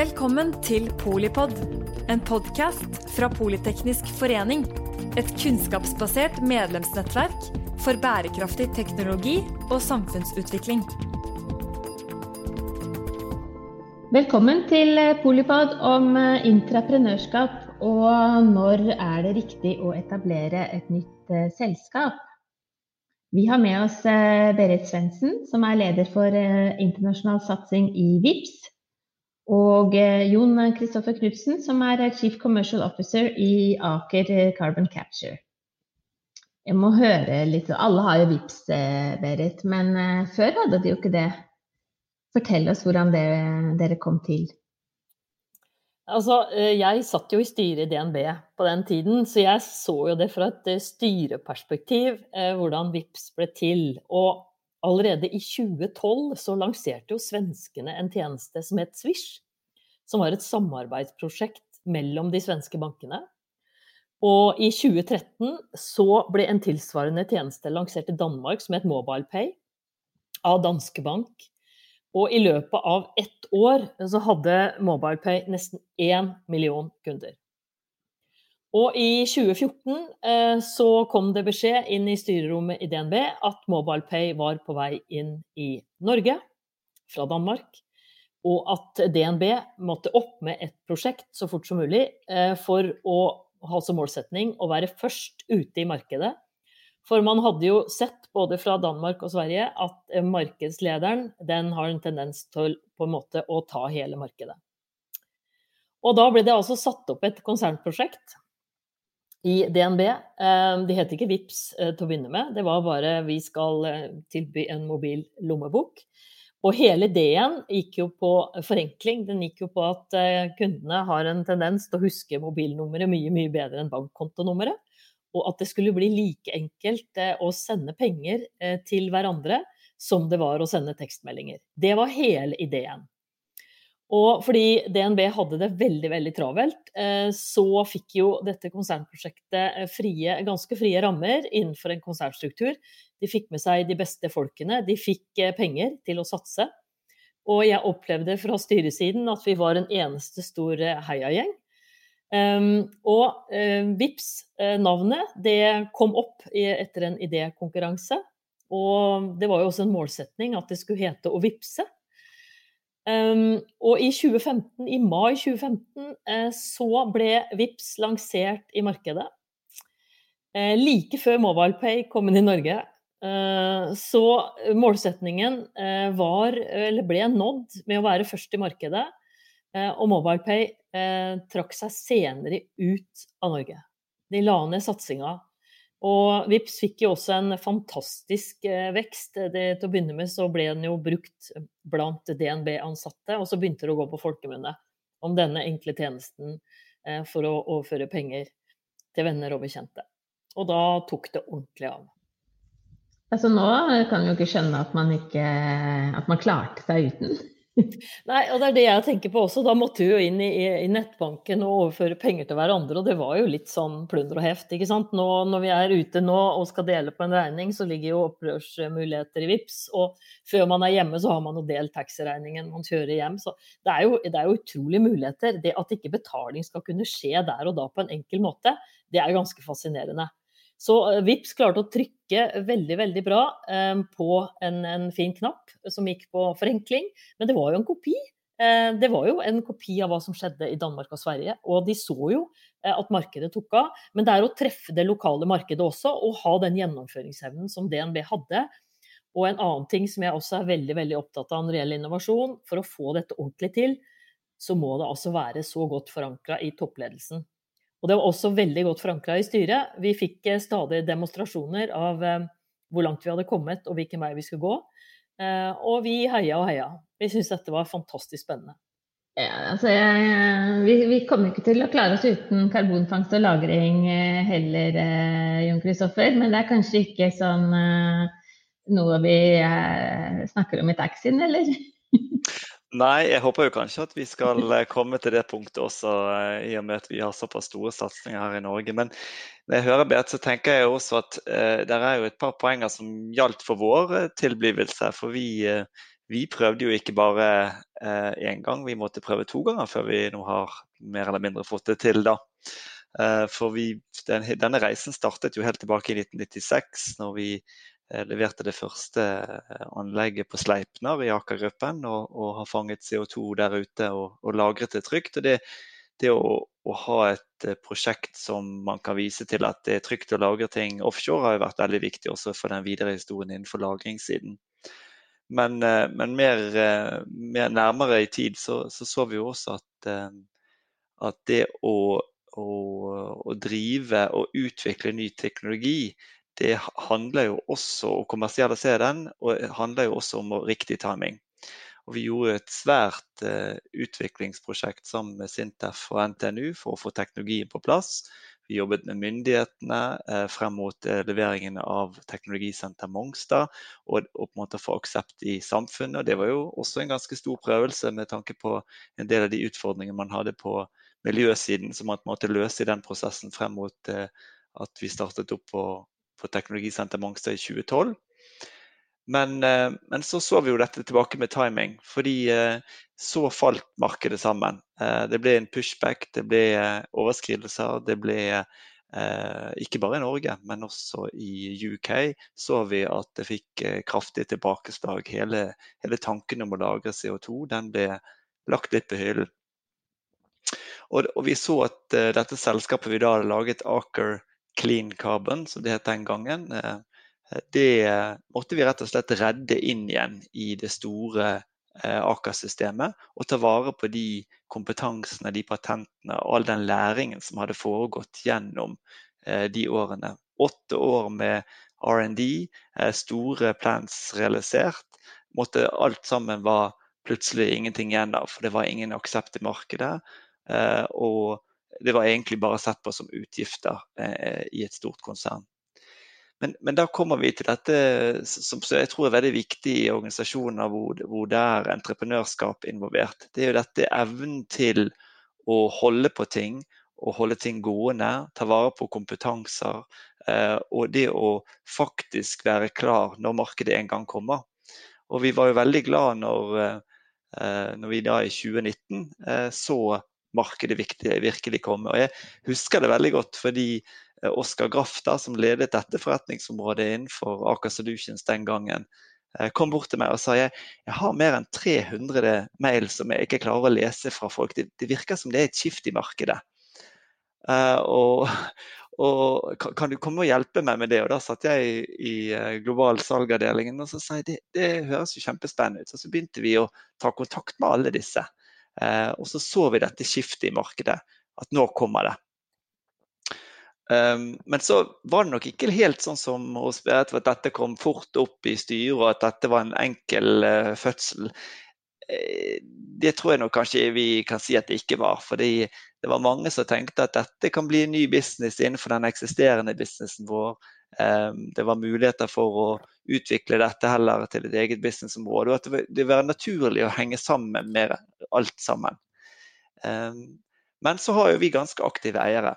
Velkommen til Polipod, en podkast fra Politeknisk forening. Et kunnskapsbasert medlemsnettverk for bærekraftig teknologi og samfunnsutvikling. Velkommen til Polipod om intraprenørskap og når er det riktig å etablere et nytt eh, selskap. Vi har med oss eh, Berit Svendsen, som er leder for eh, internasjonal satsing i VIPS. Og Jon Kristoffer Knutsen, som er Chief Commercial Officer i Aker Carbon Capture. Jeg må høre litt Alle har jo VIPS, Berit, men før hadde de jo ikke det. Fortell oss hvordan det, dere kom til. Altså, eh, jeg satt jo i styret i DNB på den tiden, så jeg så jo det fra et eh, styreperspektiv, eh, hvordan VIPS ble til. Og allerede i 2012 så lanserte jo svenskene en tjeneste som het Swish, som var et samarbeidsprosjekt mellom de svenske bankene. Og i 2013 så ble en tilsvarende tjeneste lansert i Danmark som het MobilePay, av Danske Bank. Og i løpet av ett år så hadde MobilePay nesten én million kunder. Og i 2014 eh, så kom det beskjed inn i styrerommet i DNB at MobilePay var på vei inn i Norge fra Danmark. Og at DNB måtte opp med et prosjekt så fort som mulig eh, for å ha som målsetning å være først ute i markedet for man hadde jo sett både fra Danmark og Sverige at eh, markedslederen den har en tendens til på en måte å ta hele markedet. Og da ble det altså satt opp et konsernprosjekt i DNB. Eh, de het ikke VIPS til å begynne med, det var bare vi skal tilby en mobil lommebok. Og hele ideen gikk jo på forenkling. Den gikk jo på at kundene har en tendens til å huske mobilnummeret mye, mye bedre enn bankkontonummeret og at det skulle bli like enkelt eh, å sende penger eh, til hverandre som det var å sende tekstmeldinger. Det var hele ideen. Og fordi DNB hadde det veldig veldig travelt, eh, så fikk jo dette konsernprosjektet frie, ganske frie rammer innenfor en konsernstruktur. De fikk med seg de beste folkene, de fikk penger til å satse. Og jeg opplevde fra styresiden at vi var en eneste stor heiagjeng. Um, og VIPS, navnet, det kom opp etter en idékonkurranse. Og det var jo også en målsetning at det skulle hete å vippse. Um, og i 2015, i mai 2015 uh, så ble VIPS lansert i markedet. like før MobilePay kom inn i Norge. så målsetningen var, eller ble nådd med å være først i markedet. Eh, og MobilePay eh, trakk seg senere ut av Norge. De la ned satsinga. Og Vips fikk jo også en fantastisk eh, vekst. Det, til å begynne med så ble den jo brukt blant DNB-ansatte, og så begynte det å gå på folkemunne om denne enkle tjenesten eh, for å overføre penger til venner og bekjente. Og da tok det ordentlig av. Altså Nå kan vi jo ikke skjønne at man, ikke, at man klarte seg uten. Nei, og det er det jeg tenker på også. Da måtte vi jo inn i, i, nettbanken og overføre penger til hverandre, og det var jo litt sånn plunder og heft, ikke sant. Nå, når vi er ute nå og skal dele på en regning, så ligger jo opprørsmuligheter i VIPS, og før man er hjemme, så har man jo delt taxiregningen man kjører hjem. Så det er, jo, det er jo utrolige muligheter. Det at ikke betaling skal kunne skje der og da på en enkel måte, det er ganske fascinerende. Så eh, VIPS klarte å trykke veldig veldig bra eh, på en, en, fin knapp som gikk på forenkling, men det var jo en kopi. Eh, det var jo en kopi av hva som skjedde i Danmark og Sverige, og de så jo at markedet tok av. Men det er å treffe det lokale markedet også, og ha den gjennomføringsevnen som DNB hadde. Og en annen ting som jeg også er veldig veldig opptatt av når det gjelder innovasjon, for å få dette ordentlig til, så må det altså være så godt forankra i toppledelsen. Og det var også veldig godt forankra i styret. Vi fikk eh, stadig demonstrasjoner av eh, hvor langt vi hadde kommet og hvilken vei vi skulle gå. Eh, og vi heia og heia. Vi syntes dette var fantastisk spennende. Ja, altså vi, vi, kommer ikke til å klare oss uten karbonfangst og -lagring heller, Jon Kristoffer. Men det er kanskje ikke sånn noe vi snakker om i taxien, eller? Nei, jeg håper jo kanskje at vi skal eh, komme til det punktet også, eh, i og med at vi har såpass store satsinger her i Norge. Men når jeg hører Beat, så tenker jeg også at eh, det er jo et par poenger som gjaldt for vår tilblivelse. For vi, vi prøvde jo ikke bare én gang, vi måtte prøve to ganger før vi nå har mer eller mindre fått det til. da. For vi, den, denne reisen startet jo helt tilbake i 1996, når vi leverte det første anlegget på Sleipner i Aker-gruppen og, og, har fanget CO2 der ute og, og lagret det trygt. Og det, det å, å, ha et eh, prosjekt som man kan vise til at det er trygt å lagre ting offshore, har jo vært veldig viktig også for den videre historien innenfor lagringssiden. Men, eh, men mer, eh, mer, nærmere i tid så, så, så vi jo også at, at det å, å, drive og utvikle ny teknologi, det handler jo også å kommersialisere den, og det handler jo også om riktig timing. Og vi gjorde et svært uh, utviklingsprosjekt sammen med Sintef og NTNU for å få teknologien på plass. Vi jobbet med myndighetene uh, frem mot uh, leveringen av teknologisenter Mongstad, og, og, på en måte få aksept i samfunnet. Og det var jo også en ganske stor prøvelse med tanke på en del av de utfordringene man hadde på miljøsiden, som man måtte løse i den prosessen frem mot at vi startet opp på, på teknologisenter Mongstad i 2012. Men, eh, men, så så vi jo dette tilbake med timing, fordi eh, så falt markedet sammen. Eh, det ble en pushback, det ble overskridelser. Det ble ikke bare i Norge, men også i UK så vi at det fikk kraftig tilbakeslag. Hele, hele tanken om å lagre CO2 den ble lagt litt på hyllen. Og, og, vi så at dette selskapet vi da hadde laget, Aker Clean Carbon, som det het den gangen, det måtte vi rett og slett redde inn igjen i det store eh, Aker-systemet. Og ta vare på de kompetansene, de patentene og all den læringen som hadde foregått gjennom eh, de årene. Åtte år med R&D, eh, store plans realisert. Måtte alt sammen var plutselig ingenting igjen av, for det var ingen aksept i markedet. Og det var egentlig bare sett på som utgifter i et stort konsern. Men, men, da kommer vi til dette som jeg tror er veldig viktig i organisasjoner hvor, hvor, det er entreprenørskap involvert. Det er jo dette evnen til å holde på ting og holde ting gående, ta vare på kompetanser. Eh, og det å faktisk være klar når markedet en gang kommer. Og vi var jo veldig glad når, eh, når vi da i 2019 eh, så markedet virkelig komme. Og jeg husker det veldig godt fordi Eh, Oskar Graff, da, som ledet dette forretningsområdet innenfor Aker Solutions den gangen, eh, kom bort til meg og sa jeg, har mer enn 300 mail som jeg ikke klarer å lese fra folk. Det, det virker som det er et skift i markedet. Uh, og, og kan, kan, du komme og hjelpe meg med det? Og da satt jeg i, i global salgavdelingen og så sa jeg det, det høres jo kjempespennende ut. Og så begynte vi å ta kontakt med alle disse. Uh, og så så vi dette skiftet i markedet. At nå kommer det. Um, men så var det nok ikke helt sånn som hos at dette kom fort opp i styret og at dette var en enkel uh, fødsel. Uh, det tror jeg nok kanskje vi kan si at det ikke var. fordi det var mange som tenkte at dette kan bli en ny business innenfor den eksisterende businessen vår. Um, det var muligheter for å utvikle dette heller til et eget businessområde. Og at det var naturlig å henge sammen med alt sammen. Um, men så har jo vi ganske aktive eiere.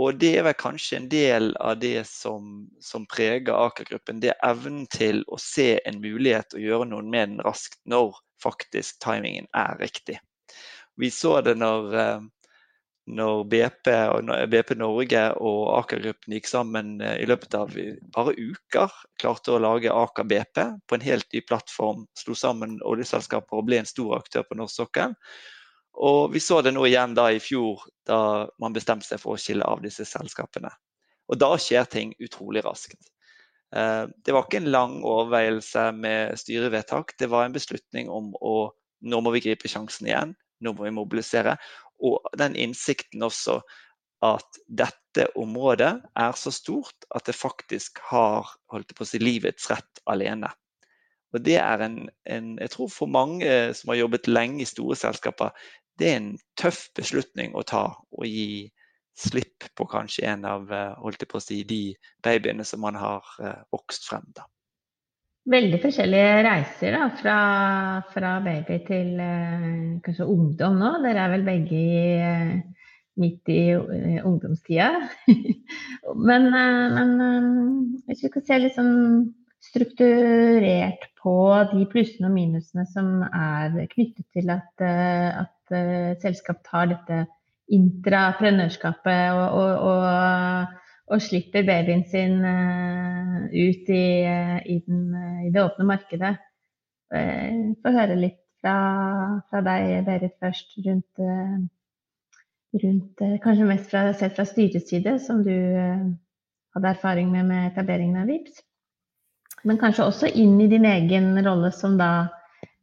Og det er vel kanskje en del av det som, som preger Aker-gruppen. Det er evnen til å se en mulighet og gjøre noe med den raskt når faktisk timingen er riktig. Vi så det når, eh, når BP, BP, Norge og Aker-gruppen gikk sammen eh, i løpet av bare uker. Klarte å lage Aker BP på en helt ny plattform. Slo sammen oljeselskaper og ble en stor aktør på norsk sokkel. Og vi så det nå igjen da i fjor, da man bestemte seg for å skille av disse selskapene. Og da skjer ting utrolig raskt. Eh, det var ikke en lang overveielse med styrevedtak. Det var en beslutning om å nå må vi gripe sjansen igjen. Nå må vi mobilisere. Og den innsikten også at dette området er så stort at det faktisk har holdt på å si, livets rett alene. Og det er en, en, Jeg tror for mange som har jobbet lenge i store selskaper, det er en tøff beslutning å ta og gi slipp på kanskje en av eh, holdt på å si, de babyene som man har uh, vokst frem. da. Veldig forskjellige reiser da, fra, fra baby til uh, kanskje ungdom nå. Dere er vel begge i, uh, midt i ungdomstida. men, men hvis vi kan se litt sånn strukturert på de plussene og minusene som er knyttet til at, at selskap tar dette intraprenørskapet og, og, og, og, slipper babyen sin ut i, i, den, i det åpne markedet. Få høre litt fra, fra deg, Berit, først rundt rundt eh, Kanskje mest fra, sett fra styrets side, som du eh, hadde erfaring med med etableringen av VIPS. Men kanskje også inn i din egen rolle som da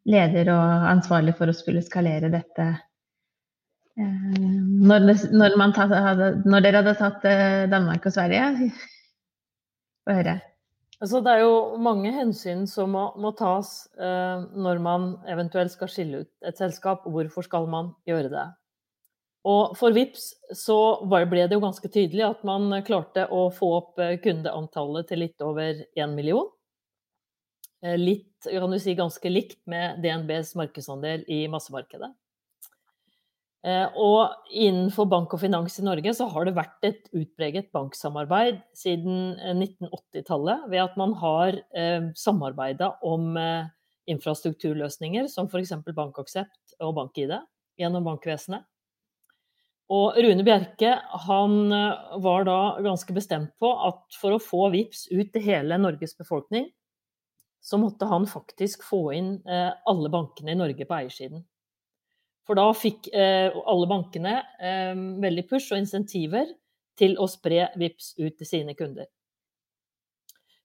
leder og ansvarlig for å skulle skalere dette. Eh, når, når, tatt, når dere hadde tatt Danmark og Sverige? Få høre. Altså, det er jo mange hensyn som må, må tas eh, når man eventuelt skal skille ut et selskap. Hvorfor skal man gjøre det? Og for VIPS så ble det jo ganske tydelig at man klarte å få opp eh, kundeantallet til litt over én million. Eh, litt, kan du si, ganske likt med DNBs markedsandel i massemarkedet. Eh, og innenfor bank og finans i Norge så har det vært et utpreget banksamarbeid siden 1980-tallet ved at man har samarbeida om infrastrukturløsninger som f.eks. Bankaksept og BankID gjennom bankvesenet. Og Rune Bjerke han eh, var da ganske bestemt på at for å få VIPS ut til hele Norges befolkning, så måtte han faktisk få inn eh, alle bankene i Norge på eiersiden. For da fikk eh, alle bankene veldig push og insentiver til å spre VIPS ut til sine kunder.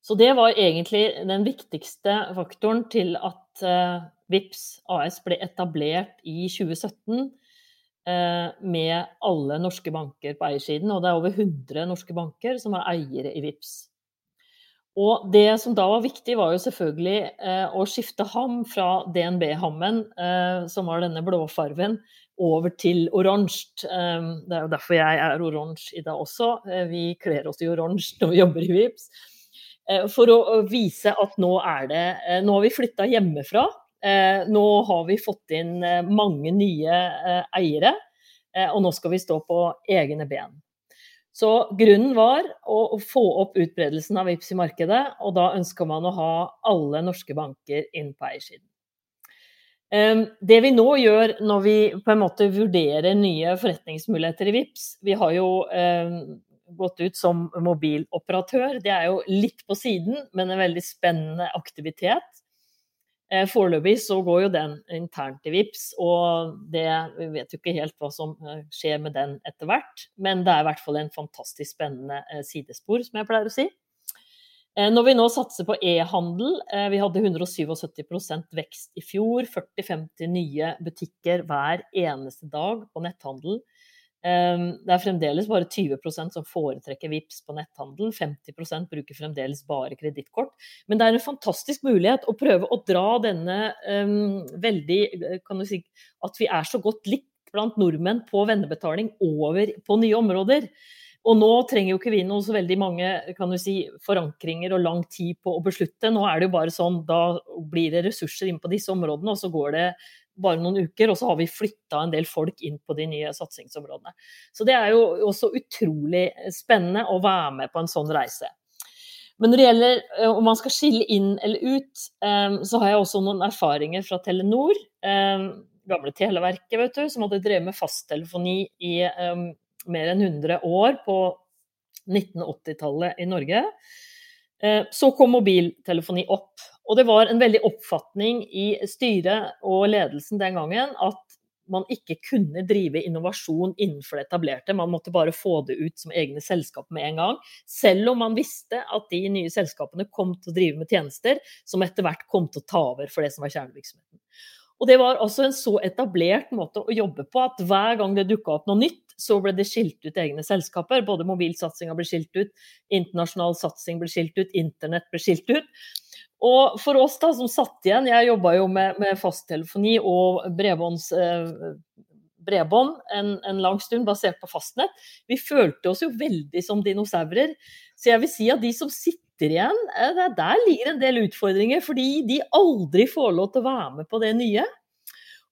Så det var egentlig den viktigste faktoren til at VIPS AS ble etablert i 2017 Eh, med alle norske banker på eiersiden. Og det er over 100 norske banker som er eiere i VIPS. Og det som da var viktig, var jo selvfølgelig eh, å skifte ham fra DNB-hammen, eh, som var denne blåfarven, over til oransje. Eh, det er jo derfor jeg er oransje i dag også. Eh, vi kler oss i oransje når vi jobber i VIPS. Eh, for å vise at nå er det Nå har vi flytta hjemmefra Eh, nå har vi fått inn eh, mange nye eh, eiere, og nå skal vi stå på egne ben. Så grunnen var å få opp utbredelsen av VIPS i markedet, og da ønska man å ha alle norske banker inn på eiersiden. Det vi nå gjør når vi på en måte vurderer nye forretningsmuligheter i VIPS Vi har jo gått ut som mobiloperatør. Det er jo litt på siden, men en veldig spennende aktivitet. Eh, foreløpig så går jo den internt i VIPS, og det, vi vet jo ikke helt hva som eh, skjer med den etter hvert. Men det er i hvert fall en fantastisk spennende eh, sidespor, som jeg pleier å si. Når vi nå satser på e-handel, vi hadde 177% vekst i fjor, 40-50 nye butikker hver eneste dag på netthandel. Ehm, det er fremdeles bare 20% som foretrekker VIPS på netthandel. 50% bruker fremdeles bare kredittkort. Men det er en fantastisk mulighet å prøve å dra denne um, veldig Kan du si at vi er så godt likt blant nordmenn på vennebetaling over på nye områder. Og nå trenger jo ikke vi noe så veldig mange kan du si, forankringer og lang tid på å beslutte. Nå er det jo bare sånn, da blir det ressurser inn på disse områdene, og så går det bare noen uker, og så har vi flytta en del folk inn på de nye satsingsområdene. Så det er jo også utrolig spennende å være med på en sånn reise. Men når det gjelder eh, om man skal skille inn eller ut, eh, så har jeg også noen erfaringer fra Telenor. Eh, gamle Televerket, vet du, som hadde drevet med fasttelefoni i mer enn 100 år på 1980-tallet i Norge. Så kom mobiltelefoni opp, og det var en veldig oppfatning i styret og ledelsen den gangen at man ikke kunne drive innovasjon innenfor det etablerte. Man måtte bare få det ut som egne selskap med en gang. Selv om man visste at de nye selskapene kom til å drive med tjenester som etter hvert kom til å ta over for det som var kjernevirksomheten. Og det var også en så etablert måte å jobbe på at hver gang det dukka opp noe nytt, så ble det skilt ut egne selskaper. Både mobilsatsinga ble skilt ut, internasjonal satsing ble skilt ut, internett ble skilt ut. Og for oss da, som satt igjen, jeg jobba jo med, med fasttelefoni og bredbånds, eh, en, en, lang stund basert på fastnett. Vi følte oss jo veldig som dinosaurer. Så jeg vil si at de som sitter igjen, eh, der ligger en del utfordringer. Fordi de aldri får lov til å være med på det nye.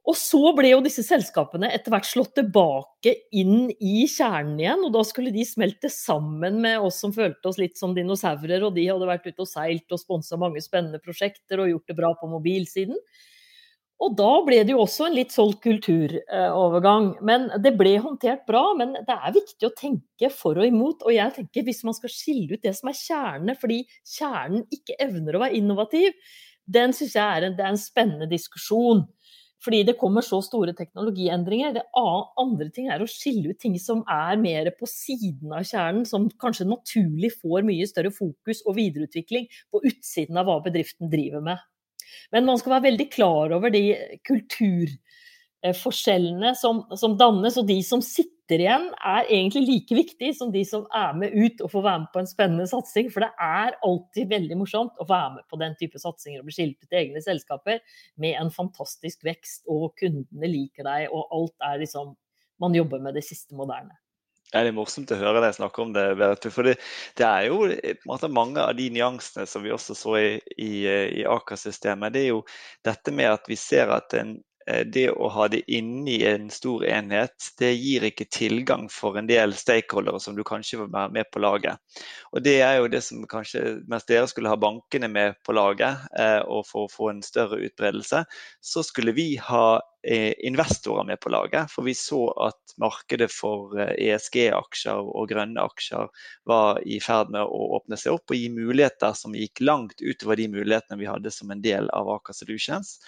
Og så ble jo disse selskapene etter hvert slått tilbake inn i kjernen igjen. Og da skulle de smelte sammen med oss som følte oss litt som dinosaurer. Og de hadde vært ute og seilt og sponsa mange spennende prosjekter og gjort det bra på mobilsiden. Og da ble det jo også en litt solgt kulturovergang. Men det ble håndtert bra. Men det er viktig å tenke for og imot. Og jeg tenker hvis man skal skille ut det som er kjernene, fordi kjernen ikke evner å være innovativ, den syns jeg er en, er en spennende diskusjon. Fordi det kommer så store teknologiendringer. Det andre ting er å skille ut ting som er mer på siden av kjernen, som kanskje naturlig får mye større fokus og videreutvikling på utsiden av hva bedriften driver med. Men man skal være veldig klar over de kulturforskjellene som, som dannes, og de som sitter sitter igjen, er egentlig like viktig som de som er med ut og får være med på en spennende satsing. For det er alltid veldig morsomt å være med på den type satsinger og bli skilt ut i egne selskaper med en fantastisk vekst, og kundene liker deg, og alt er liksom Man jobber med det siste moderne. Ja, det er morsomt å høre deg snakke om det, Berit. For det, det er jo mange av de nyansene som vi også så i, i, i Aker-systemet. Det er jo dette med at vi ser at en, Eh, det å ha det inni en stor enhet, det gir ikke tilgang for en del stakeholdere som du kanskje vil være med på laget. Og Det er jo det som kanskje, mens dere skulle ha bankene med på laget, eh, og for å få en større utbredelse, så skulle vi ha eh, investorer med på laget. For vi så at markedet for ESG-aksjer e og grønne aksjer var i ferd med å åpne seg opp og gi muligheter som gikk langt utover de mulighetene vi hadde som en del av Aker Solutions.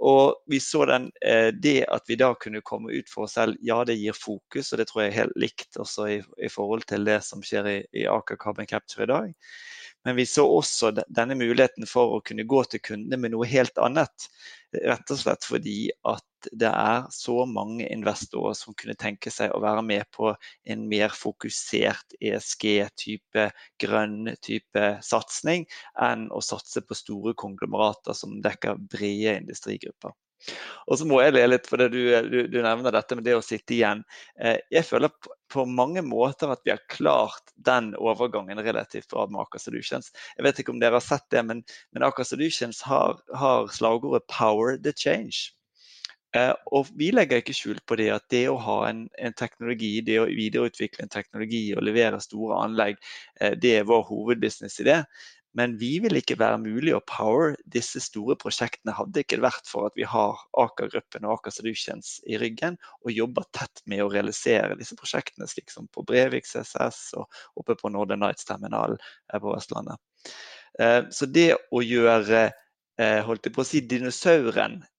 Og vi så den, eh, det at vi da kunne komme ut for oss selv, ja det gir fokus, og det tror jeg er helt likt også i, i forhold til det som skjer i, i Aker Carbon Capture i dag. Men vi så også denne muligheten for å kunne gå til kundene med noe helt annet. Rett og slett fordi at det er så mange investorer som kunne tenke seg å være med på en mer fokusert ESG-type, grønn type satsing, enn å satse på store konglomerater som dekker brede industrigrupper. Og så må jeg le litt, for du, du, du, nevner dette med det å sitte igjen. Eh, jeg føler på, mange måter at vi har klart den overgangen relativt bra med Aker Solutions. Jeg vet ikke om dere har sett det, men, men Aker Solutions har, har slagordet 'Power the change'. Eh, og vi legger ikke skjul på det at det å ha en, en, teknologi, det å videreutvikle en teknologi og levere store anlegg, eh, det er vår hovedbusiness i det. Men vi vil ikke være mulig å power disse store prosjektene hadde ikke vært for at vi har Aker-gruppen og Aker Solutions i ryggen og jobber tett med å realisere disse prosjektene, slik som på Brevik CSS og oppe på Northern Nights-terminalen på Vestlandet. Eh, så det å gjøre eh, holdt jeg på å si, dinosauren eh,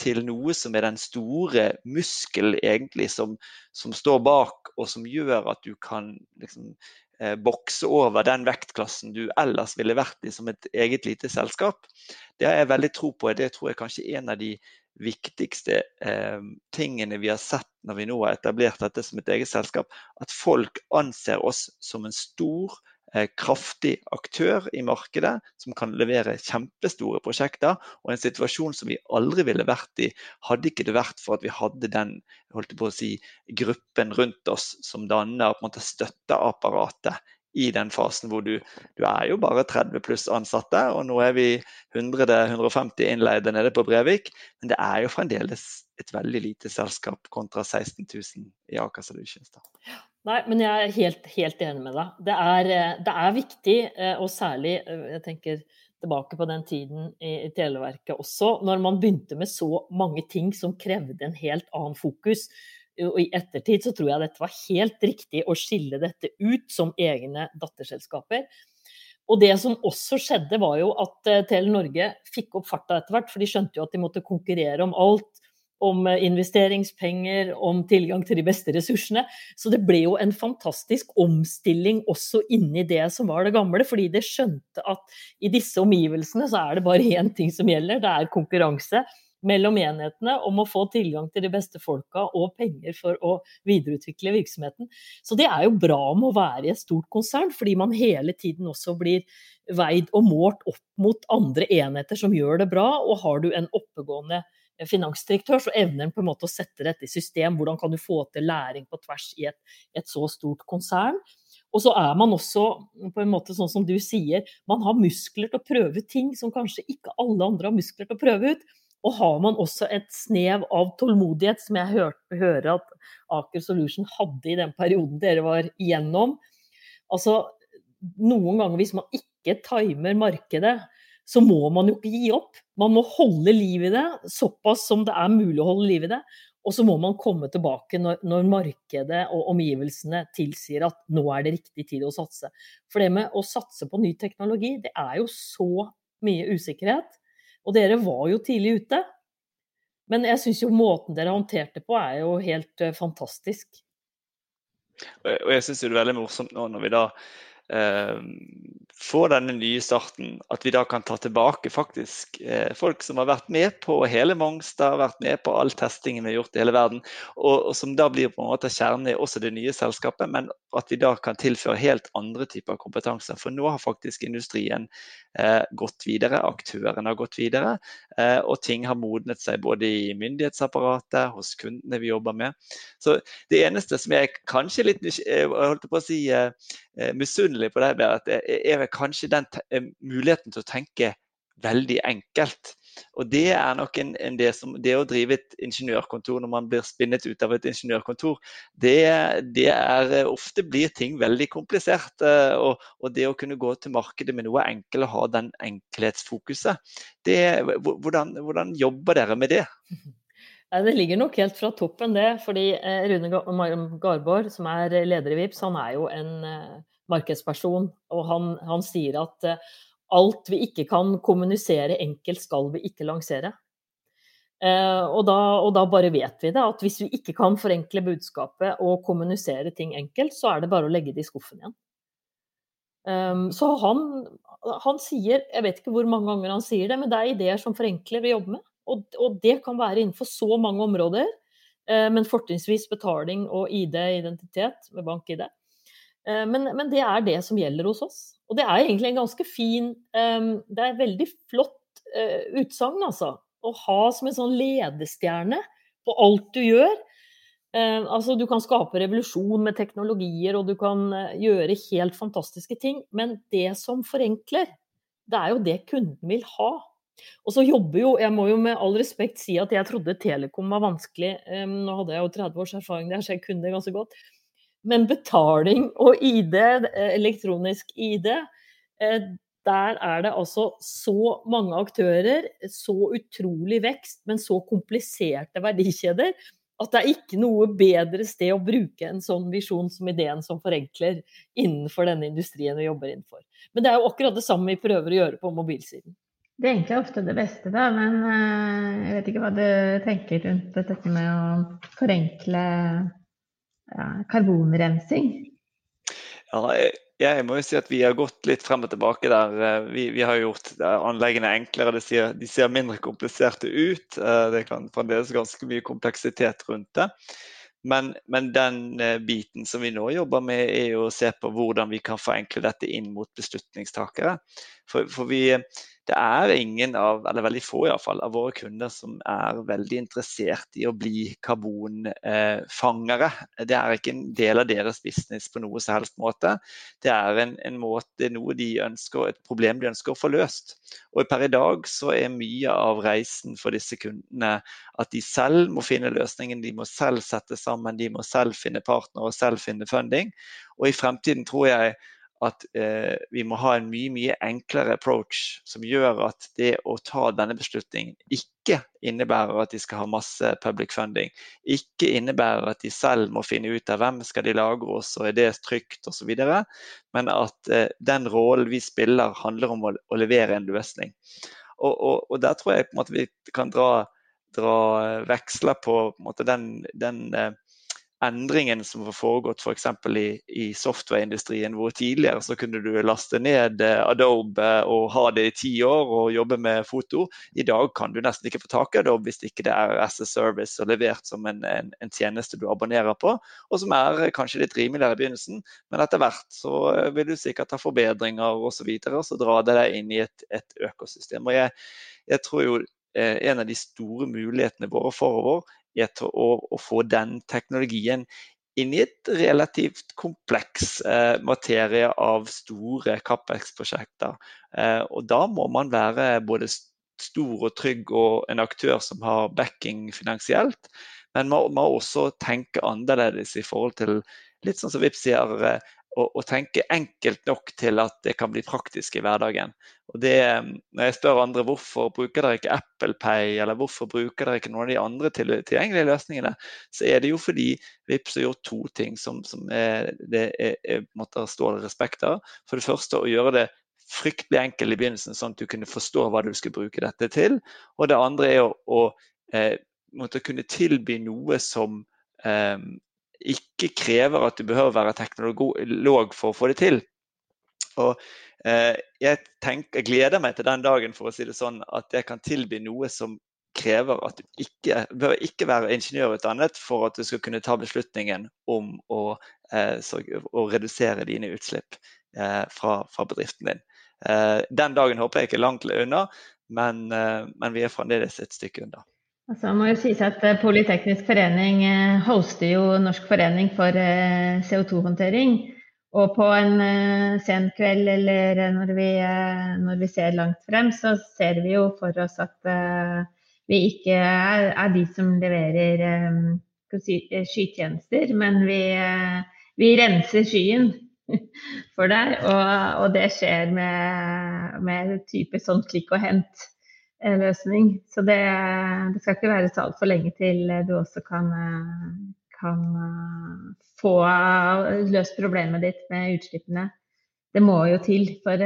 til noe som er den store muskel egentlig som, som, står bak, og som gjør at du kan liksom, eh, bokse over den vektklassen du ellers ville vært i som et eget lite selskap. Det har jeg veldig tro på. Det tror jeg kanskje er en av de viktigste eh, tingene vi har sett når vi nå har etablert dette som et eget selskap. At folk anser oss som en stor Eh, kraftig aktør i markedet som kan levere kjempestore prosjekter. Og en situasjon som vi aldri ville vært i, hadde ikke det vært for at vi hadde den holdt på å si, gruppen rundt oss som danner på en måte støtteapparatet i den fasen hvor du, du, er jo bare 30 pluss ansatte, og nå er vi 100-150 innleide nede på Brevik. Men det er jo fremdeles et veldig lite selskap kontra 16 000 i Aker Solutions. Da. Nei, men jeg er helt, helt enig med deg. Det er, eh, det er, viktig, eh, og særlig eh, jeg tenker tilbake på den tiden i, Televerket også, når man begynte med så mange ting som krevde en helt annen fokus. Og i ettertid så tror jeg dette var helt riktig å skille dette ut som egne datterselskaper. Og det som også skjedde, var jo at Tele Norge fikk opp farta etter hvert, for de skjønte jo at de måtte konkurrere om alt om eh, investeringspenger, om tilgang til de beste ressursene. Så det ble jo en fantastisk omstilling også inni det som var det gamle. Fordi det skjønte at i disse omgivelsene så er det bare én ting som gjelder, det er konkurranse mellom enhetene om å få tilgang til de beste folka og penger for å videreutvikle virksomheten. Så det er jo bra med å være i et stort konsern, fordi man hele tiden også blir veid og målt opp mot andre enheter som gjør det bra. Og har du en oppegående finansdirektør, så evner en på en måte å sette dette i system. Hvordan kan du få til læring på tvers i et, et så stort konsern? Og så er man også, på en måte sånn som du sier, man har muskler til å prøve ting som kanskje ikke alle andre har muskler til å prøve ut. Og har man også et snev av tålmodighet, som jeg hørte, hører at Aker Solution hadde i den perioden dere var igjennom. Altså, noen ganger hvis man ikke timer markedet, så må man jo ikke gi opp. Man må holde liv i det, såpass som det er mulig å holde liv i det. Og så må man komme tilbake når, når, markedet og omgivelsene tilsier at nå er det riktig tid å satse. For det med å satse på ny teknologi, det er jo så mye usikkerhet. Og dere var jo tidlig ute. Men jeg syns jo måten dere håndterte på er jo helt uh, fantastisk. Og jeg syns det er veldig morsomt nå når vi da eh, får denne nye starten, at vi da kan ta tilbake faktisk eh, folk som har vært med på hele Mongstad, vært med på all testingen vi har gjort i hele verden, og, og, som da blir på en måte kjernen i også det nye selskapet, men at vi da kan tilføre helt andre typer kompetanse. For nå har faktisk industrien eh, gått videre, aktørene har gått videre, eh, og ting har modnet seg både i myndighetsapparatet, hos kundene vi jobber med. Så det eneste som jeg kanskje litt jeg holdt på å si eh, eh, misunnelig på deg, Berit, er vel kanskje den eh, muligheten til å tenke veldig enkelt. Og det er nok en, en det, som, det å drive et ingeniørkontor når man blir spinnet ut av et ingeniørkontor, det, det er eh, ofte blir ting veldig komplisert. Og, og, det å kunne gå til markedet med noe enkelt og ha den enkelhetsfokuset, det, hvordan, hvordan jobber dere med det? Det ligger nok helt fra toppen, det. Fordi Rune Garborg, som er leder i VIPS, han er jo en markedsperson, og han, han sier at uh, alt vi ikke kan kommunisere enkelt, skal vi ikke lansere. Uh, og, da, og, da, bare vet vi det, at hvis vi ikke kan forenkle budskapet og kommunisere ting enkelt, så er det bare å legge det i skuffen igjen. Um, så han, han, sier, jeg vet ikke hvor mange ganger han sier det, men det er ideer som forenkler vi jobber med. Og, og det kan være innenfor så mange områder, uh, men fortrinnsvis betaling og ID, identitet med bank-ID. Eh, men, men, det er det som gjelder hos oss. Og det er egentlig en ganske fin eh, Det er et veldig flott eh, utsagn, altså. Å ha som en sånn ledestjerne på alt du gjør. Altså, du kan skape revolusjon med teknologier, og du kan gjøre helt fantastiske ting. Men det som forenkler, det er jo det kunden vil ha. Og så jobber jo, Jeg må jo med all respekt si at jeg trodde telekom var vanskelig. Nå hadde jeg jo 30 års erfaring der, så jeg kunne det ganske godt. Men betaling og ID, eh, elektronisk ID, eh, der er det altså så mange aktører, så utrolig vekst, men så kompliserte verdikjeder at det er ikke noe bedre sted å bruke en sånn visjon som ideen som forenkler innenfor denne industrien vi jobber innenfor. Men det er jo akkurat det samme vi prøver å gjøre på mobilsiden. Det er egentlig ofte det beste, da, men eh, jeg vet ikke hva du tenker rundt dette med å forenkle ja, karbonrensing? Ja, jeg må jo si at vi har gått litt frem og tilbake der. Eh, vi, vi har gjort anleggene enklere, de ser, de ser, mindre kompliserte ut. Eh, det kan fremdeles ganske mye kompleksitet rundt det. Men, men, den eh, biten som vi nå jobber med, er å se på hvordan vi kan forenkle dette inn mot beslutningstakere. For, for vi, det er ingen av, eller veldig få i fall, av våre kunder som er veldig interessert i å bli karbonfangere. Det er ikke en del av deres business på noe som helst måte. Det er en, en måte, noe de ønsker, et problem de ønsker å få løst. Og per i dag så er mye av reisen for disse kundene at de selv må finne løsningen, de må selv sette sammen, de må selv finne partner og selv finne funding. Og i fremtiden tror jeg at eh, vi må ha en mye mye enklere approach som gjør at det å ta denne beslutningen ikke innebærer at de skal ha masse public funding. Ikke innebærer at de selv må finne ut av hvem skal de lagre oss, og er det trygt osv. Men at eh, den rollen vi spiller, handler om å, å levere en løsning. Og, og, og, der tror jeg på en måte vi kan dra, dra veksler på, på måte, den, den eh, endringen som har foregått f.eks. For i, i softwareindustrien, hvor tidligere så kunne du laste ned eh, Adobe og ha det i ti år og jobbe med foto. I dag kan du nesten ikke få tak i Adobe hvis ikke det er as a service og levert som en, en, en, tjeneste du abonnerer på, og som er kanskje litt rimeligere i begynnelsen, men etter hvert så eh, vil du sikkert ha forbedringer osv., og, så videre, og så drar det deg inn i et, et økosystem. Og jeg, jeg tror jo eh, en av de store mulighetene våre forover etter å, å få den teknologien inn i et relativt kompleks eh, materie av store CapEx-prosjekter. Eh, og da må man være både stor og trygg og en aktør som har backing finansielt. Men man må også tenke annerledes i forhold til litt sånn som Vips sier, å, tenke enkelt nok til at det kan bli praktisk i hverdagen. Og det, når jeg spør andre hvorfor bruker dere ikke Apple Pay, eller hvorfor bruker dere ikke noen av de andre tilgjengelige løsningene, så er det jo fordi Vipps har gjort to ting som, som er, det er, er, måtte stå respekt av. For det første å gjøre det fryktelig enkelt i begynnelsen, sånn at du kunne forstå hva du skulle bruke dette til. Og det andre er å, å eh, måtte kunne tilby noe som eh, ikke krever at du behøver være teknolog for å få det til. Og eh, jeg, tenker, jeg, gleder meg til den dagen for å si det sånn, at jeg kan tilby noe som krever at du ikke bør ikke være ingeniørutdannet for at du skal kunne ta beslutningen om å, eh, å redusere dine utslipp eh, fra, fra, bedriften din. Eh, den dagen håper jeg ikke langt unna, men, eh, men vi er fremdeles et stykke unna. Altså, må jo sies at eh, Politeknisk forening eh, hoster jo Norsk forening for eh, CO2-håndtering. Og på en sen kveld eller når vi, når vi, ser langt frem, så ser vi jo for oss at vi ikke er, er de som leverer skytjenester, men vi, vi, renser skyen for deg. Og, og det skjer med, med type sånn klikk og hent. Eh, løsning. Så det, det skal ikke være så altfor lenge til du også kan, eh, kan eh, få løst problemet ditt med utslippene. Det må jo til for,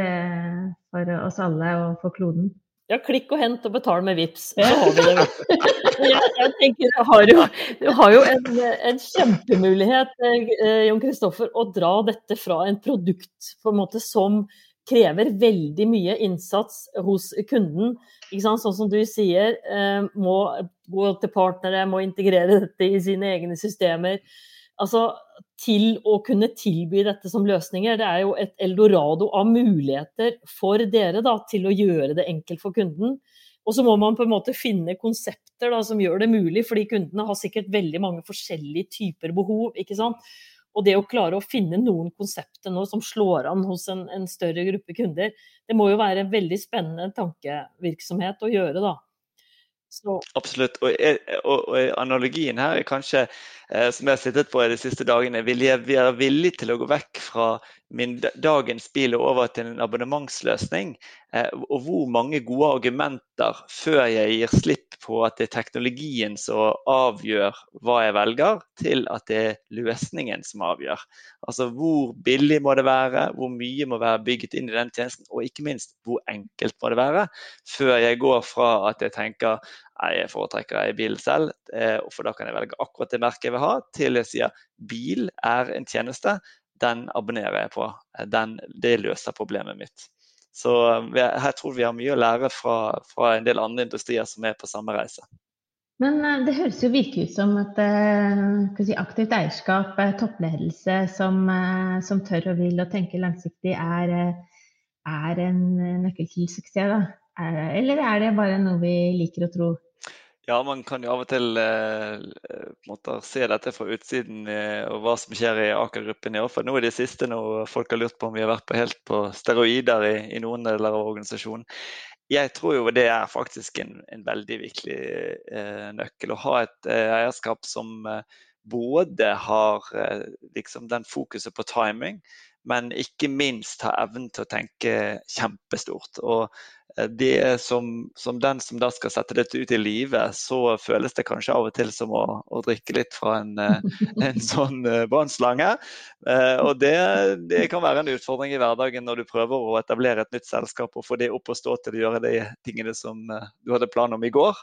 for oss alle og for kloden. Ja, klikk og hent og betal med VIPS, så har vi det. Jeg, jeg tenker Du har jo, du har jo en, en, kjempemulighet, Jon Kristoffer, å dra dette fra en produkt på en måte som krever veldig mye innsats hos kunden. Sånn som du sier, eh, må gå til partnere, må integrere dette i sine egne systemer. Altså, til å kunne tilby dette som løsninger, det er jo et eldorado av muligheter for dere da, til å gjøre det enkelt for kunden. Og så må man på en måte finne konsepter da, som gjør det mulig, fordi kundene har sikkert veldig mange forskjellige typer behov. ikke sant? Og det å klare å finne noen konsepter nå som slår an hos en, en større gruppe kunder, det må jo være en veldig spennende tankevirksomhet å gjøre, da. Så. Absolutt. Og, og, og, analogien her er kanskje, eh, som jeg har sittet på de siste dagene, vil jeg være villig til å gå vekk fra min dagens bil og over til en abonnementsløsning? Eh, og hvor mange gode argumenter før jeg gir slipp på at det er teknologien som avgjør hva jeg velger, til at det er løsningen som avgjør. Altså hvor billig må det være, hvor mye må være bygget inn i den tjenesten, og ikke minst hvor enkelt må det være, før jeg går fra at jeg tenker jeg foretrekker ei bil selv, eh, for da kan jeg velge akkurat det merket jeg vil ha, til jeg sier bil er en tjeneste, den abonnerer jeg på. Den, det løser problemet mitt. Så eh, her tror vi har mye å lære fra, fra en del andre industrier som er på samme reise. Men eh, det høres jo virkelig ut som at si, aktivt eierskap, toppledelse som, som, tør og vil og tenker langsiktig, er, er en nøkkel til suksess? Da? Eller er det bare noe vi liker å tro? Ja, man kan jo av og til eh, måtte se dette fra utsiden eh, og hva som skjer i Aker Gruppen. For Nå er det siste når folk har lurt på om vi har vært på helt på steroider i, i noen deler av organisasjonen. Jeg tror jo det er faktisk en, en veldig viktig eh, nøkkel. Å ha et eh, eierskap som eh, både har eh, liksom den fokuset på timing, men ikke minst har evnen til å tenke kjempestort. Og Eh, som, som, den som da skal sette dette ut i livet, så føles det kanskje av og til som å, å drikke litt fra en, eh, en sånn eh, brannslange. Og det, det, kan være en utfordring i hverdagen når du prøver å etablere et nytt selskap og få det opp og stå til å gjøre de tingene som du hadde plan om i går.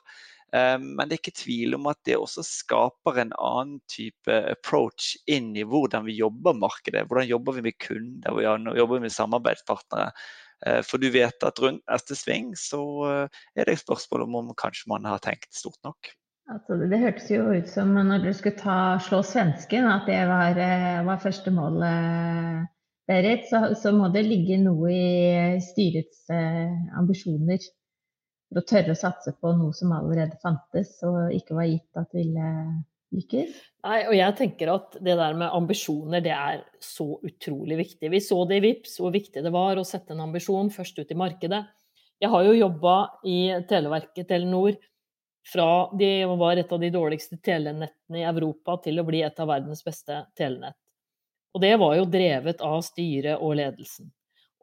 Men det er ikke tvil om at det også skaper en annen type approach inn i hvordan vi jobber markedet. Hvordan jobber vi med kunder, hvordan jobber vi med samarbeidspartnere. Eh, for du vet at rundt neste sving så eh, er det et spørsmål om om kanskje man har tenkt stort nok. Altså, det hørtes jo ut som når du skulle ta, slå svensken, at det var, eh, var første mål, Berit. Så, så, må det ligge noe i styrets ambisjoner for å tørre å satse på noe som allerede fantes og ikke var gitt at ville lykkes? Nei, og jeg tenker at det der med ambisjoner, det er så utrolig viktig. Vi så det i VIPS, hvor viktig det var å sette en ambisjon først ut i markedet. Jeg har jo jobba i Televerket Telenor fra de var et av de dårligste telenettene i Europa til å bli et av verdens beste telenett. Og det var jo drevet av styret og ledelsen.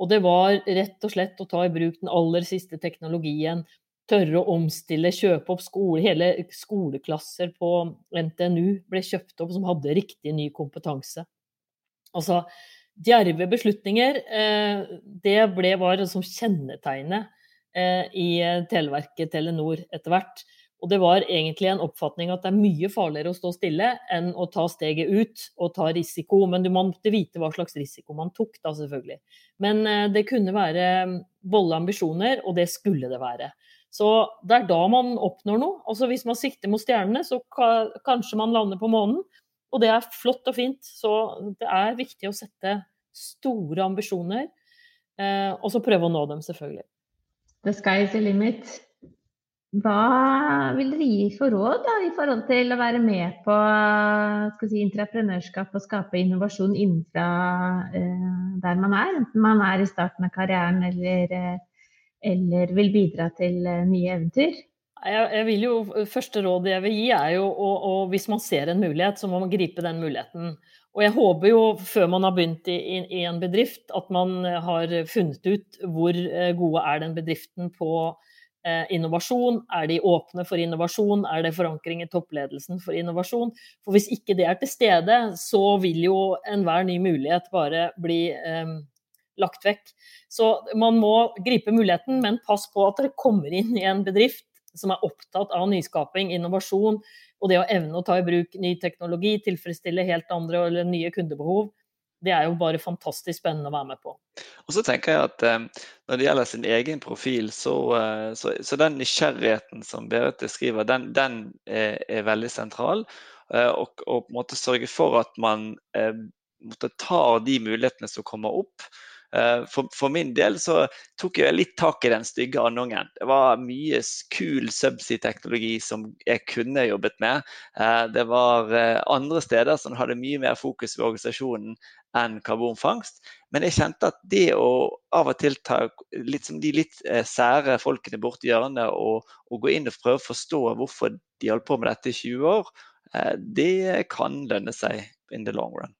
Og det var rett og slett å ta i bruk den aller siste teknologien, tørre å omstille, kjøpe opp skole, hele skoleklasser på NTNU ble kjøpt opp som hadde riktig ny kompetanse. Altså, djerve beslutninger, eh, det ble, var som kjennetegnet eh, i Televerket Telenor etter hvert. Og det var egentlig en oppfatning at det er mye farligere å stå stille enn å ta steget ut og ta risiko. Men man måtte vite hva slags risiko man tok, da selvfølgelig. Men eh, det kunne være volle ambisjoner, og det skulle det være. Så det er da man oppnår noe. Altså Hvis man sikter mot stjernene, så kanskje man lander på månen. Og det er flott og fint. Så det er viktig å sette store ambisjoner, eh, og så prøve å nå dem, selvfølgelig. The sky is the limit. Hva vil dere gi for råd da, i forhold til å være med på si, intraprenørskap og skape innovasjon innenfra eh, der man er, enten man er i starten av karrieren eller, eh, eller vil bidra til eh, nye eventyr? Jeg, jeg, vil jo, Første råd jeg vil gi, er jo å, hvis man ser en mulighet, så må man gripe den muligheten. Og jeg håper jo, før man har begynt i, i, i en bedrift, at man har funnet ut hvor eh, gode er den bedriften på Eh, innovasjon? Er de åpne for innovasjon? Er det forankring i toppledelsen for innovasjon? For hvis ikke det er til stede, så vil jo enhver ny mulighet bare bli eh, lagt vekk. Så man må gripe muligheten, men pass på at dere kommer inn i en bedrift som er opptatt av nyskaping, innovasjon og det å evne å ta i bruk ny teknologi, tilfredsstille helt andre eller nye kundebehov det er jo bare fantastisk spennende å være med på. Og så tenker jeg at eh, Når det gjelder sin egen profil, så, eh, så, så den nysgjerrigheten som Berit skriver, den, den er, er, veldig sentral. Eh, og, og, på en måte sørge for at man eh, tar de mulighetene som kommer opp. Eh, for, for, min del så tok jeg litt tak i den stygge andungen. Det var mye kul subsea-teknologi som jeg kunne jobbet med. Eh, det var eh, andre steder som hadde mye mer fokus ved organisasjonen enn karbonfangst. Men jeg kjente at det å av og til ta litt som de litt sære folkene borti hjørnet og, og, gå inn og prøve å forstå hvorfor de holdt på med dette i 20 år, det kan lønne seg in the long run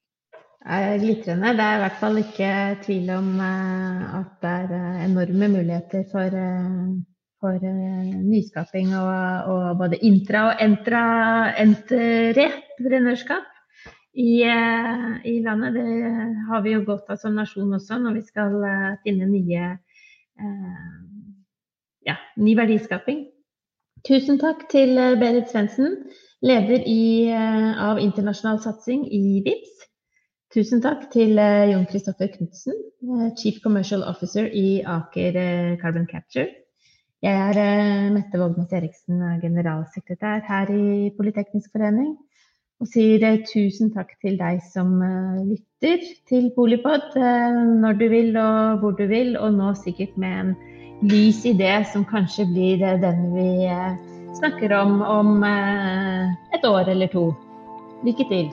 glitrende. Det er i hvert fall ikke tvil om uh, at det er uh, enorme muligheter for, for nyskaping og, og, både intra- og entreprenørskap i, i, landet. Det har vi jo godt av som nasjon også når vi skal finne nye ja, ny verdiskaping. Tusen takk til Berit Svendsen, leder i, av internasjonal satsing i VIPS. Tusen takk til eh, Jon Kristoffer Knutsen, eh, Chief Commercial Officer i Aker eh, Carbon Capture. Jeg er Mette Vågnes Eriksen, generalsekretær her i Politeknisk forening. Og sier tusen takk til deg som lytter til Polipod når du vil og hvor du vil, og nå sikkert med en lys idé som kanskje blir den vi snakker om om et år eller to. Lykke til.